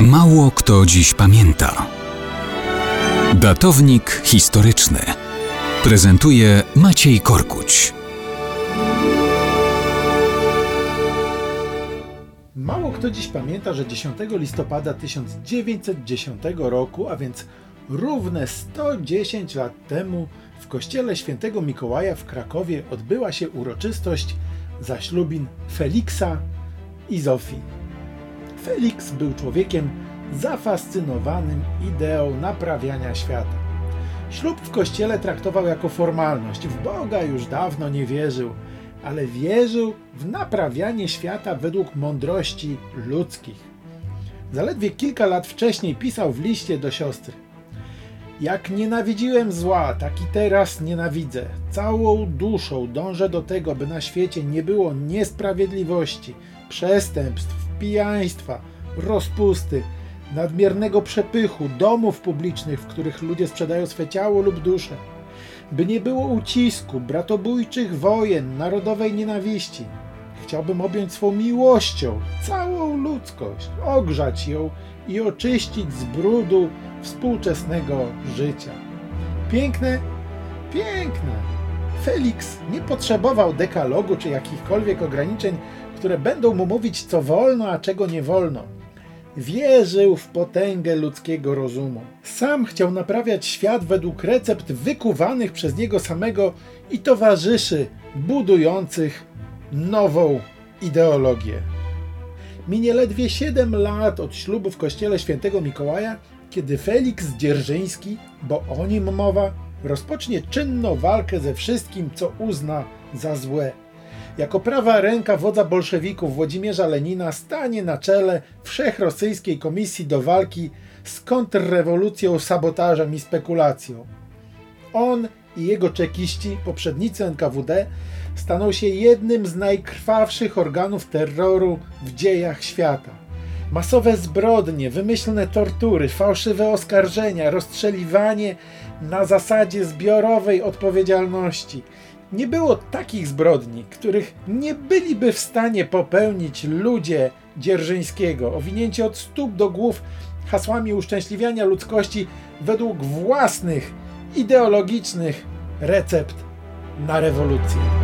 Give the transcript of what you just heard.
Mało kto dziś pamięta. Datownik historyczny prezentuje Maciej Korkuć. Mało kto dziś pamięta, że 10 listopada 1910 roku, a więc równe 110 lat temu, w kościele świętego Mikołaja w Krakowie odbyła się uroczystość zaślubin Feliksa i Zofii. Felix był człowiekiem zafascynowanym ideą naprawiania świata. Ślub w kościele traktował jako formalność. W Boga już dawno nie wierzył, ale wierzył w naprawianie świata według mądrości ludzkich. Zaledwie kilka lat wcześniej pisał w liście do siostry: Jak nienawidziłem zła, tak i teraz nienawidzę. Całą duszą dążę do tego, by na świecie nie było niesprawiedliwości, przestępstw, pijaństwa, rozpusty, nadmiernego przepychu, domów publicznych, w których ludzie sprzedają swe ciało lub duszę, by nie było ucisku, bratobójczych wojen, narodowej nienawiści. Chciałbym objąć swą miłością całą ludzkość, ogrzać ją i oczyścić z brudu współczesnego życia. Piękne, piękne. Felix nie potrzebował dekalogu czy jakichkolwiek ograniczeń, które będą mu mówić, co wolno, a czego nie wolno. Wierzył w potęgę ludzkiego rozumu. Sam chciał naprawiać świat według recept wykuwanych przez niego samego i towarzyszy budujących nową ideologię. Minie ledwie 7 lat od ślubu w kościele świętego Mikołaja, kiedy Felix Dzierżyński, bo o nim mowa, rozpocznie czynną walkę ze wszystkim, co uzna za złe. Jako prawa ręka wodza bolszewików Włodzimierza Lenina stanie na czele Wszechrosyjskiej Komisji do Walki z kontrrewolucją, sabotażem i spekulacją. On i jego czekiści, poprzednicy NKWD, staną się jednym z najkrwawszych organów terroru w dziejach świata. Masowe zbrodnie, wymyślne tortury, fałszywe oskarżenia, rozstrzeliwanie na zasadzie zbiorowej odpowiedzialności. Nie było takich zbrodni, których nie byliby w stanie popełnić ludzie Dzierżyńskiego, owinięci od stóp do głów hasłami uszczęśliwiania ludzkości według własnych ideologicznych recept na rewolucję.